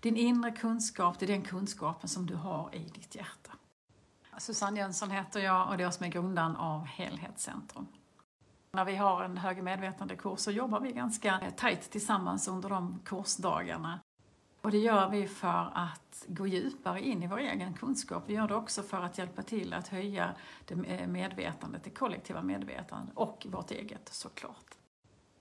Din inre kunskap, det är den kunskapen som du har i ditt hjärta. Susanne Jönsson heter jag och det är jag som är grundaren av Helhetscentrum. När vi har en högre medvetandekurs så jobbar vi ganska tajt tillsammans under de kursdagarna. Och det gör vi för att gå djupare in i vår egen kunskap. Vi gör det också för att hjälpa till att höja det medvetandet, det kollektiva medvetandet och vårt eget såklart.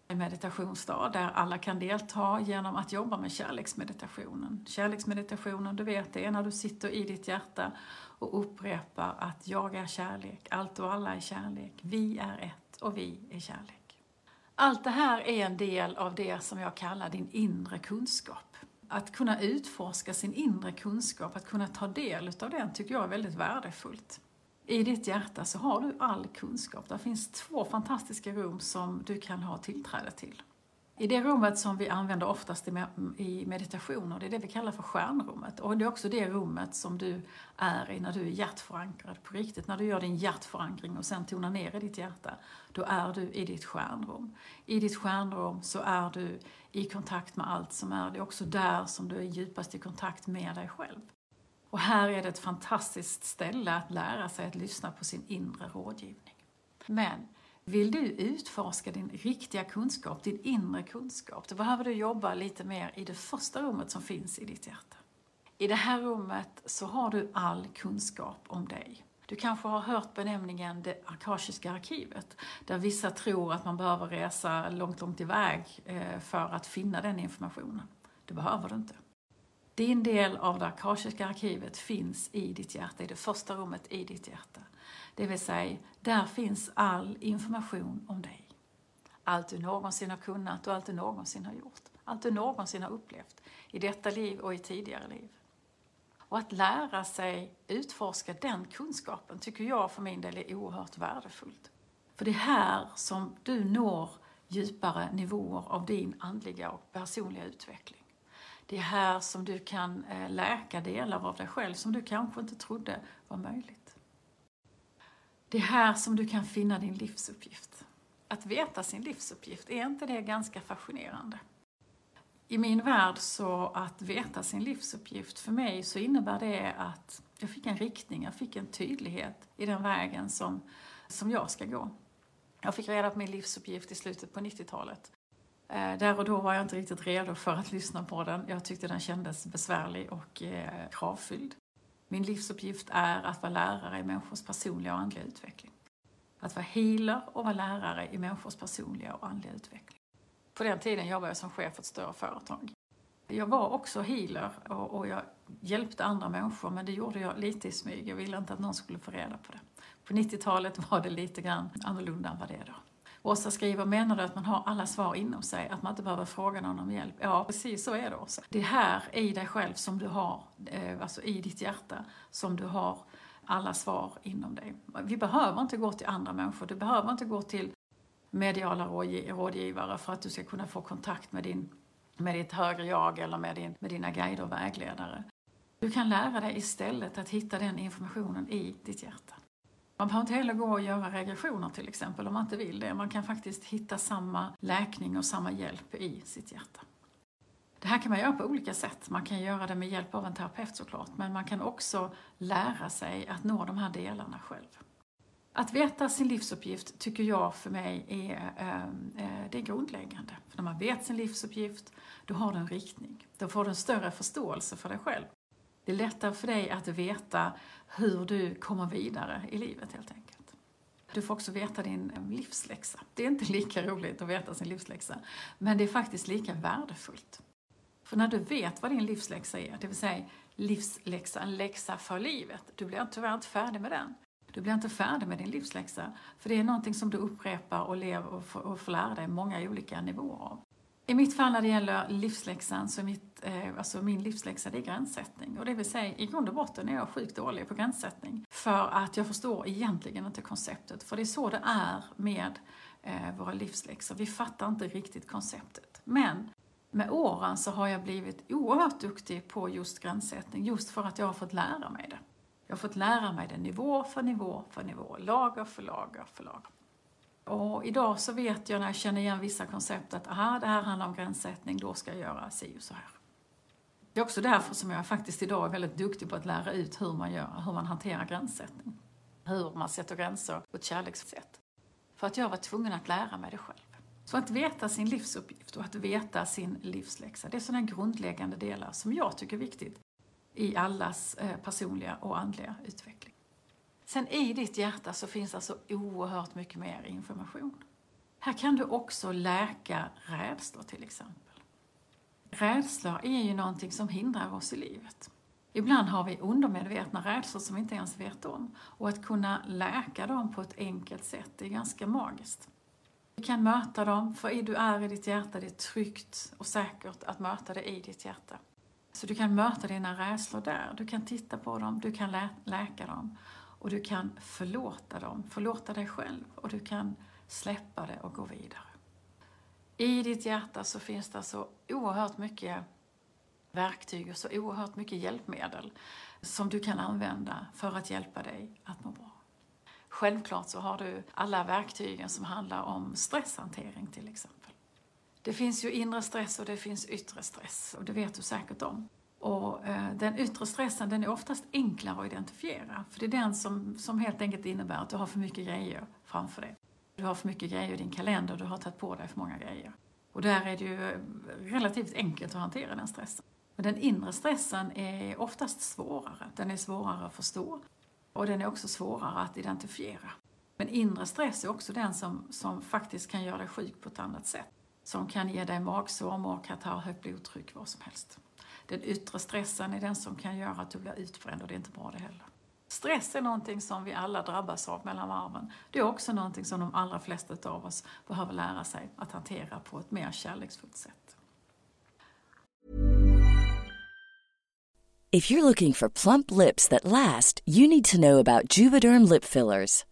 En meditationsdag där alla kan delta genom att jobba med kärleksmeditationen. Kärleksmeditationen, du vet det är när du sitter i ditt hjärta och upprepar att jag är kärlek, allt och alla är kärlek, vi är ett och vi är kärlek. Allt det här är en del av det som jag kallar din inre kunskap. Att kunna utforska sin inre kunskap, att kunna ta del av den, tycker jag är väldigt värdefullt. I ditt hjärta så har du all kunskap. Det finns två fantastiska rum som du kan ha tillträde till. I det rummet som vi använder oftast i meditationer, det är det vi kallar för stjärnrummet. Och det är också det rummet som du är i när du är hjärtförankrad på riktigt. När du gör din hjärtförankring och sen tonar ner i ditt hjärta, då är du i ditt stjärnrum. I ditt stjärnrum så är du i kontakt med allt som är. Det är också där som du är djupast i kontakt med dig själv. Och här är det ett fantastiskt ställe att lära sig att lyssna på sin inre rådgivning. Men vill du utforska din riktiga kunskap, din inre kunskap, då behöver du jobba lite mer i det första rummet som finns i ditt hjärta. I det här rummet så har du all kunskap om dig. Du kanske har hört benämningen det akashiska arkivet, där vissa tror att man behöver resa långt, långt iväg eh, för att finna den informationen. Det behöver du inte. Din del av det akashiska arkivet finns i ditt hjärta, i det första rummet i ditt hjärta. Det vill säga, där finns all information om dig. Allt du någonsin har kunnat och allt du någonsin har gjort. Allt du någonsin har upplevt i detta liv och i tidigare liv. Och att lära sig utforska den kunskapen tycker jag för min del är oerhört värdefullt. För det är här som du når djupare nivåer av din andliga och personliga utveckling. Det är här som du kan eh, läka delar av dig själv som du kanske inte trodde var möjligt. Det är här som du kan finna din livsuppgift. Att veta sin livsuppgift, är inte det ganska fascinerande? I min värld så att veta sin livsuppgift, för mig så innebär det att jag fick en riktning, jag fick en tydlighet i den vägen som, som jag ska gå. Jag fick reda på min livsuppgift i slutet på 90-talet. Eh, där och då var jag inte riktigt redo för att lyssna på den. Jag tyckte den kändes besvärlig och eh, kravfylld. Min livsuppgift är att vara lärare i människors personliga och andliga utveckling. Att vara healer och vara lärare i människors personliga och andliga utveckling. På den tiden jobbade jag som chef för ett större företag. Jag var också healer och, och jag hjälpte andra människor men det gjorde jag lite i smyg. Jag ville inte att någon skulle få reda på det. På 90-talet var det lite grann annorlunda än vad det är då. Åsa skriver, menar du att man har alla svar inom sig? Att man inte behöver fråga någon om hjälp? Ja, precis så är det Åsa. Det är här i dig själv som du har, eh, alltså i ditt hjärta, som du har alla svar inom dig. Vi behöver inte gå till andra människor, du behöver inte gå till mediala rådgivare för att du ska kunna få kontakt med, din, med ditt högre jag eller med, din, med dina guider och vägledare. Du kan lära dig istället att hitta den informationen i ditt hjärta. Man behöver inte heller gå och göra regressioner till exempel om man inte vill det. Man kan faktiskt hitta samma läkning och samma hjälp i sitt hjärta. Det här kan man göra på olika sätt. Man kan göra det med hjälp av en terapeut såklart, men man kan också lära sig att nå de här delarna själv. Att veta sin livsuppgift tycker jag för mig är, ehm, eh, det är grundläggande. För när man vet sin livsuppgift, då har du en riktning. Då får du en större förståelse för dig själv. Det är lättare för dig att veta hur du kommer vidare i livet helt enkelt. Du får också veta din eh, livsläxa. Det är inte lika roligt att veta sin livsläxa, men det är faktiskt lika värdefullt. För när du vet vad din livsläxa är, det vill säga livsläxa, en läxa för livet, du blir tyvärr inte färdig med den. Du blir inte färdig med din livsläxa, för det är någonting som du upprepar och lever och får, och får lära dig många olika nivåer av. I mitt fall när det gäller livsläxan, så mitt, eh, alltså min livsläxa det är gränssättning. Och det vill säga, i grund och botten är jag sjukt dålig på gränssättning. För att jag förstår egentligen inte konceptet. För det är så det är med eh, våra livsläxor. Vi fattar inte riktigt konceptet. Men med åren så har jag blivit oerhört duktig på just gränssättning, just för att jag har fått lära mig det. Jag har fått lära mig det nivå för nivå för nivå, lager för lager för lager. Och idag så vet jag när jag känner igen vissa koncept att aha, det här handlar om gränssättning, då ska jag göra si och så här. Det är också därför som jag faktiskt idag är väldigt duktig på att lära ut hur man gör, hur man hanterar gränssättning. Hur man sätter gränser på ett kärlekssätt. För att jag var tvungen att lära mig det själv. Så att veta sin livsuppgift och att veta sin livsläxa, det är sådana grundläggande delar som jag tycker är viktigt i allas eh, personliga och andliga utveckling. Sen i ditt hjärta så finns alltså oerhört mycket mer information. Här kan du också läka rädslor till exempel. Rädslor är ju någonting som hindrar oss i livet. Ibland har vi undermedvetna rädslor som vi inte ens vet om. Och att kunna läka dem på ett enkelt sätt är ganska magiskt. Du kan möta dem, för du är i ditt hjärta, det är tryggt och säkert att möta det i ditt hjärta. Så du kan möta dina rädslor där, du kan titta på dem, du kan lä läka dem. Och du kan förlåta dem, förlåta dig själv och du kan släppa det och gå vidare. I ditt hjärta så finns det så oerhört mycket verktyg och så oerhört mycket hjälpmedel som du kan använda för att hjälpa dig att må bra. Självklart så har du alla verktygen som handlar om stresshantering till exempel. Det finns ju inre stress och det finns yttre stress och det vet du säkert om. Och eh, den yttre stressen den är oftast enklare att identifiera. För det är den som, som helt enkelt innebär att du har för mycket grejer framför dig. Du har för mycket grejer i din kalender, du har tagit på dig för många grejer. Och där är det ju relativt enkelt att hantera den stressen. Men den inre stressen är oftast svårare. Den är svårare att förstå och den är också svårare att identifiera. Men inre stress är också den som, som faktiskt kan göra dig sjuk på ett annat sätt. Som kan ge dig magsår, magkatarr, högt blodtryck, vad som helst. Den yttre stressen är den som kan göra att du blir utbränd och det är inte bra det heller. Stress är någonting som vi alla drabbas av mellan varven. Det är också någonting som de allra flesta av oss behöver lära sig att hantera på ett mer kärleksfullt sätt. If you're looking for plump lips that last, you need to know about Juvederm lip fillers.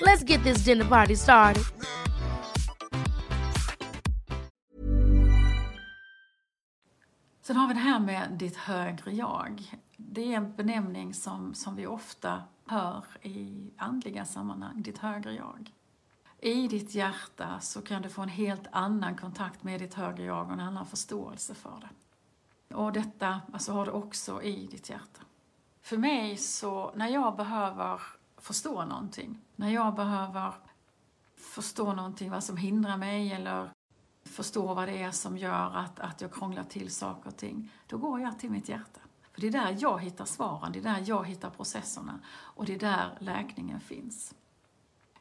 Let's get this dinner party started. Sen har vi det här med ditt högre jag. Det är en benämning som, som vi ofta hör i andliga sammanhang, ditt högre jag. I ditt hjärta så kan du få en helt annan kontakt med ditt högre jag och en annan förståelse för det. Och detta alltså, har du också i ditt hjärta. För mig så, när jag behöver förstå någonting, när jag behöver förstå någonting, vad som hindrar mig eller förstå vad det är som gör att, att jag krånglar till saker och ting, då går jag till mitt hjärta. För det är där jag hittar svaren, det är där jag hittar processerna och det är där läkningen finns.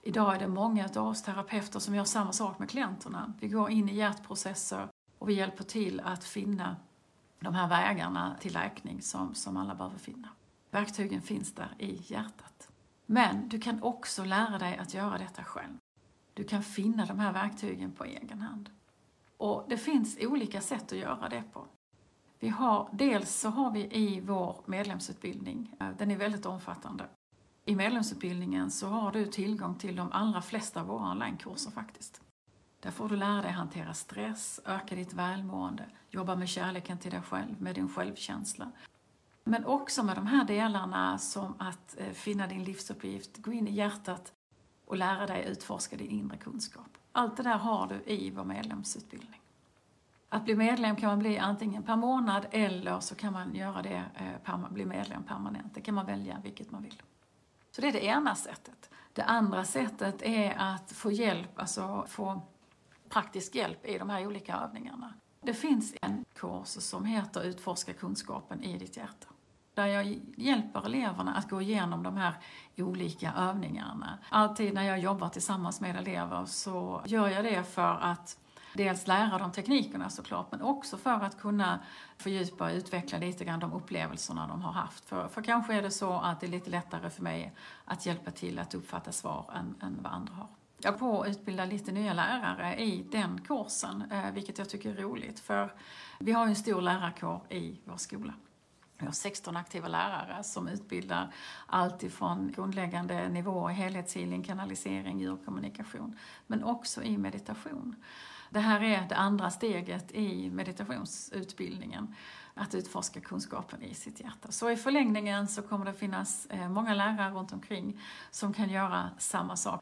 Idag är det många av oss terapeuter som gör samma sak med klienterna. Vi går in i hjärtprocesser och vi hjälper till att finna de här vägarna till läkning som, som alla behöver finna. Verktygen finns där i hjärtat. Men du kan också lära dig att göra detta själv. Du kan finna de här verktygen på egen hand. Och det finns olika sätt att göra det på. Vi har, dels så har vi i vår medlemsutbildning, eh, den är väldigt omfattande. I medlemsutbildningen så har du tillgång till de allra flesta av våra onlinekurser faktiskt. Där får du lära dig hantera stress, öka ditt välmående, jobba med kärleken till dig själv, med din självkänsla. Men också med de här delarna som att eh, finna din livsuppgift, gå in i hjärtat och lära dig utforska din inre kunskap. Allt det där har du i vår medlemsutbildning. Att bli medlem kan man bli antingen per månad eller så kan man göra det, eh, bli medlem permanent. Det kan man välja vilket man vill. Så det är det ena sättet. Det andra sättet är att få hjälp, alltså få praktisk hjälp i de här olika övningarna. Det finns en kurs som heter Utforska kunskapen i ditt hjärta. Där jag hjälper eleverna att gå igenom de här olika övningarna. Alltid när jag jobbar tillsammans med elever så gör jag det för att dels lära dem teknikerna såklart, men också för att kunna fördjupa och utveckla lite grann de upplevelserna de har haft. För, för kanske är det så att det är lite lättare för mig att hjälpa till att uppfatta svar än, än vad andra har. Jag på att utbilda lite nya lärare i den kursen, eh, vilket jag tycker är roligt. För vi har ju en stor lärarkår i vår skola. Vi har 16 aktiva lärare som utbildar allt ifrån grundläggande nivåer, helhetshealing, kanalisering, djurkommunikation, men också i meditation. Det här är det andra steget i meditationsutbildningen, att utforska kunskapen i sitt hjärta. Så i förlängningen så kommer det finnas eh, många lärare runt omkring som kan göra samma sak.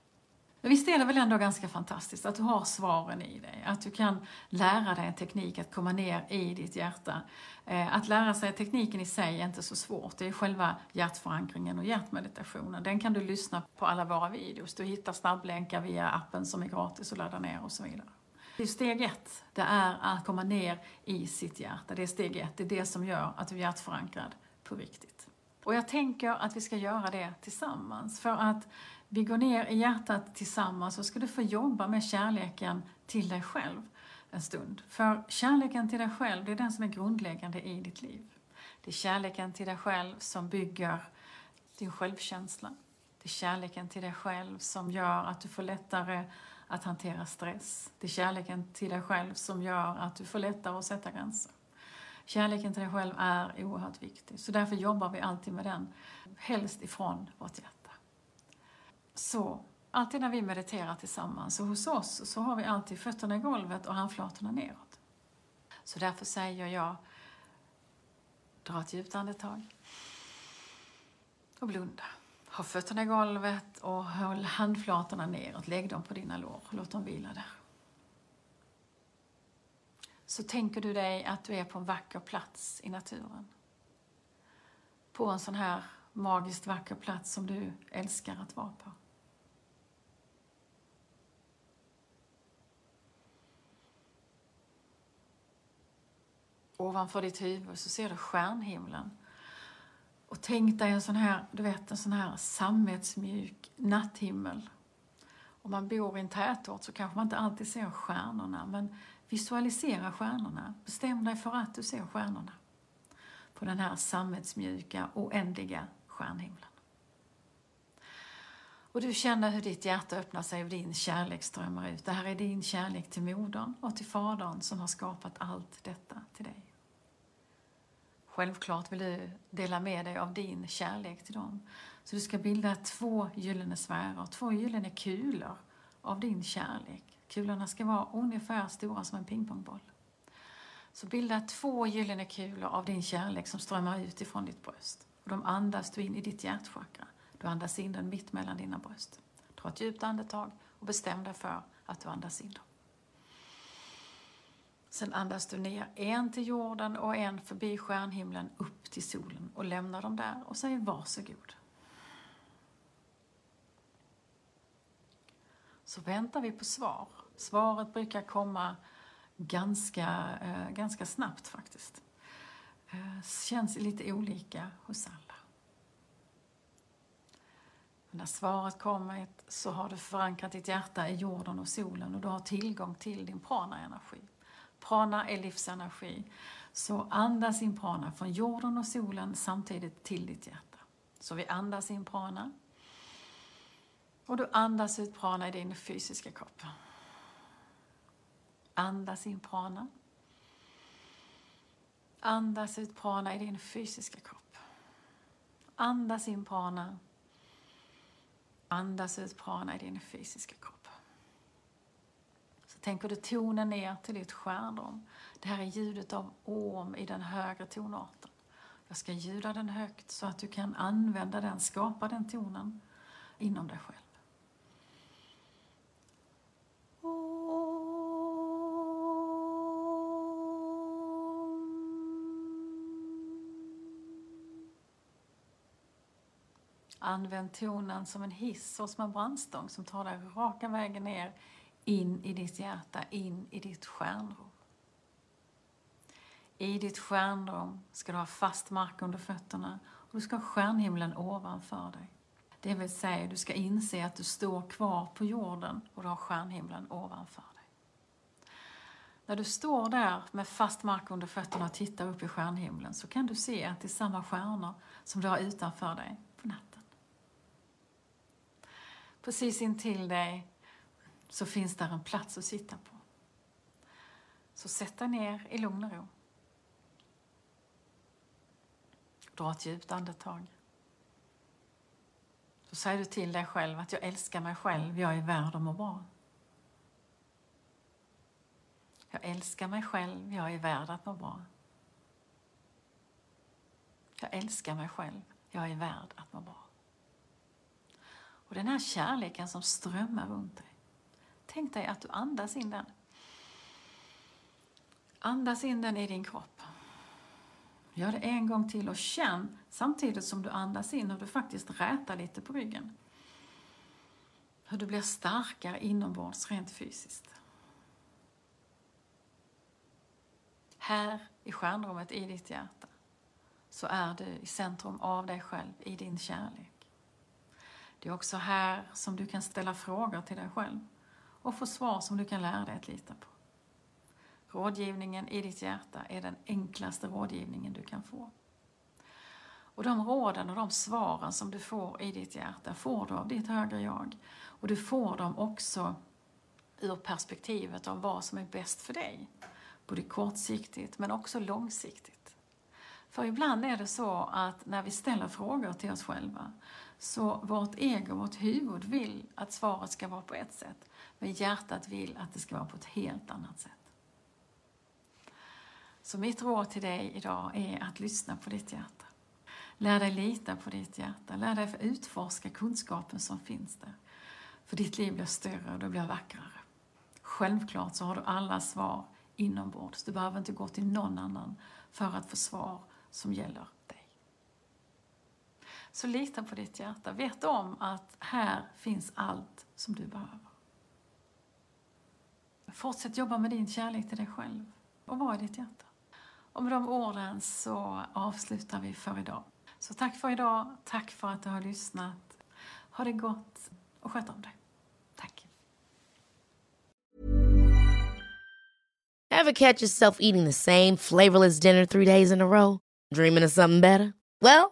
Men visst är det väl ändå ganska fantastiskt att du har svaren i dig, att du kan lära dig en teknik att komma ner i ditt hjärta. Eh, att lära sig tekniken i sig är inte så svårt, det är själva hjärtförankringen och hjärtmeditationen. Den kan du lyssna på alla våra videos, du hittar snabblänkar via appen som är gratis att ladda ner och så vidare. Det är steg ett, det är att komma ner i sitt hjärta. Det är steg ett, det är det som gör att du är hjärtförankrad på riktigt. Och jag tänker att vi ska göra det tillsammans. För att vi går ner i hjärtat tillsammans så ska du få jobba med kärleken till dig själv en stund. För kärleken till dig själv, det är den som är grundläggande i ditt liv. Det är kärleken till dig själv som bygger din självkänsla. Det är kärleken till dig själv som gör att du får lättare att hantera stress. Det är kärleken till dig själv som gör att du får lättare att sätta gränser. Kärleken till dig själv är oerhört viktig, så därför jobbar vi alltid med den, helst ifrån vårt hjärta. Så alltid när vi mediterar tillsammans, och hos oss, så har vi alltid fötterna i golvet och handflatorna neråt. Så därför säger jag, dra ett djupt andetag och blunda. Ha fötterna i golvet och håll handflatorna neråt. Lägg dem på dina lår. och Låt dem vila där. Så tänker du dig att du är på en vacker plats i naturen. På en sån här magiskt vacker plats som du älskar att vara på. Ovanför ditt huvud så ser du stjärnhimlen. Och tänk dig en sån här, du vet, en sån här sammetsmjuk natthimmel. Om man bor i en tätort så kanske man inte alltid ser stjärnorna, men visualisera stjärnorna. Bestäm dig för att du ser stjärnorna på den här sammetsmjuka, oändliga stjärnhimlen. Och du känner hur ditt hjärta öppnar sig och din kärlek strömmar ut. Det här är din kärlek till modern och till fadern som har skapat allt detta till dig. Självklart vill du dela med dig av din kärlek till dem. Så du ska bilda två gyllene sfärer, två gyllene kulor av din kärlek. Kulorna ska vara ungefär stora som en pingpongboll. Så bilda två gyllene kulor av din kärlek som strömmar ut ifrån ditt bröst. Och de andas du in i ditt hjärtchakra. Du andas in den mitt mellan dina bröst. Ta ett djupt andetag och bestäm dig för att du andas in dem. Sen andas du ner en till jorden och en förbi stjärnhimlen upp till solen och lämnar dem där och säger varsågod. Så väntar vi på svar. Svaret brukar komma ganska, eh, ganska snabbt faktiskt. Eh, känns lite olika hos alla. Men när svaret kommit så har du förankrat ditt hjärta i jorden och solen och du har tillgång till din prana-energi. Prana är livsenergi. Så andas in prana från jorden och solen samtidigt till ditt hjärta. Så vi andas in prana. Och du andas ut prana i din fysiska kropp. Andas in prana. Andas ut prana i din fysiska kropp. Andas in prana. Andas ut prana i din fysiska kropp. Tänker du tonen ner till ditt stjärnrum. Det här är ljudet av om i den högre tonarten. Jag ska ljuda den högt så att du kan använda den, skapa den tonen inom dig själv. Använd tonen som en hiss och som en brandstång som tar dig raka vägen ner in i ditt hjärta, in i ditt stjärnrum. I ditt stjärnrum ska du ha fast mark under fötterna och du ska ha stjärnhimlen ovanför dig. Det vill säga, du ska inse att du står kvar på jorden och du har stjärnhimlen ovanför dig. När du står där med fast mark under fötterna och tittar upp i stjärnhimlen så kan du se att det är samma stjärnor som du har utanför dig på natten. Precis intill dig så finns där en plats att sitta på. Så sätt dig ner i lugn och ro. Dra ett djupt andetag. Så säger du till dig själv att jag älskar mig själv, jag är värd att må bra. Jag älskar mig själv, jag är värd att må bra. Jag älskar mig själv, jag är värd att må bra. Och den här kärleken som strömmar runt dig. Tänk dig att du andas in den. Andas in den i din kropp. Gör det en gång till och känn samtidigt som du andas in hur du faktiskt rätar lite på ryggen. Hur du blir starkare inombords rent fysiskt. Här i stjärnrummet i ditt hjärta så är du i centrum av dig själv, i din kärlek. Det är också här som du kan ställa frågor till dig själv och få svar som du kan lära dig att lita på. Rådgivningen i ditt hjärta är den enklaste rådgivningen du kan få. Och de råden och de svaren som du får i ditt hjärta får du av ditt högre jag. Och du får dem också ur perspektivet av vad som är bäst för dig. Både kortsiktigt men också långsiktigt. För ibland är det så att när vi ställer frågor till oss själva så vårt ego, vårt huvud vill att svaret ska vara på ett sätt, men hjärtat vill att det ska vara på ett helt annat sätt. Så mitt råd till dig idag är att lyssna på ditt hjärta. Lär dig lita på ditt hjärta. Lär dig utforska kunskapen som finns där. För ditt liv blir större och det blir vackrare. Självklart så har du alla svar inombords. Du behöver inte gå till någon annan för att få svar som gäller. Så lita på ditt hjärta. Vet om att här finns allt som du behöver. Fortsätt jobba med din kärlek till dig själv och var i ditt hjärta. Och med de orden så avslutar vi för idag. Så tack för idag, tack för att du har lyssnat. Ha det gott och sköt om dig. Tack. Have catch yourself eating the same flavorless dinner three days in a row? Dreaming of something better? Well,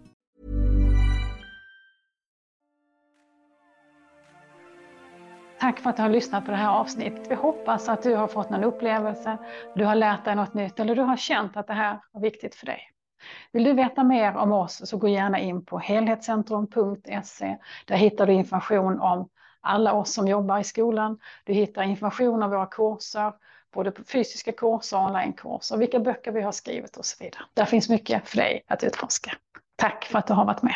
Tack för att du har lyssnat på det här avsnittet. Vi hoppas att du har fått någon upplevelse, du har lärt dig något nytt eller du har känt att det här var viktigt för dig. Vill du veta mer om oss så gå gärna in på helhetscentrum.se. Där hittar du information om alla oss som jobbar i skolan. Du hittar information om våra kurser, både fysiska kurser och onlinekurser, vilka böcker vi har skrivit och så vidare. Där finns mycket för dig att utforska. Tack för att du har varit med.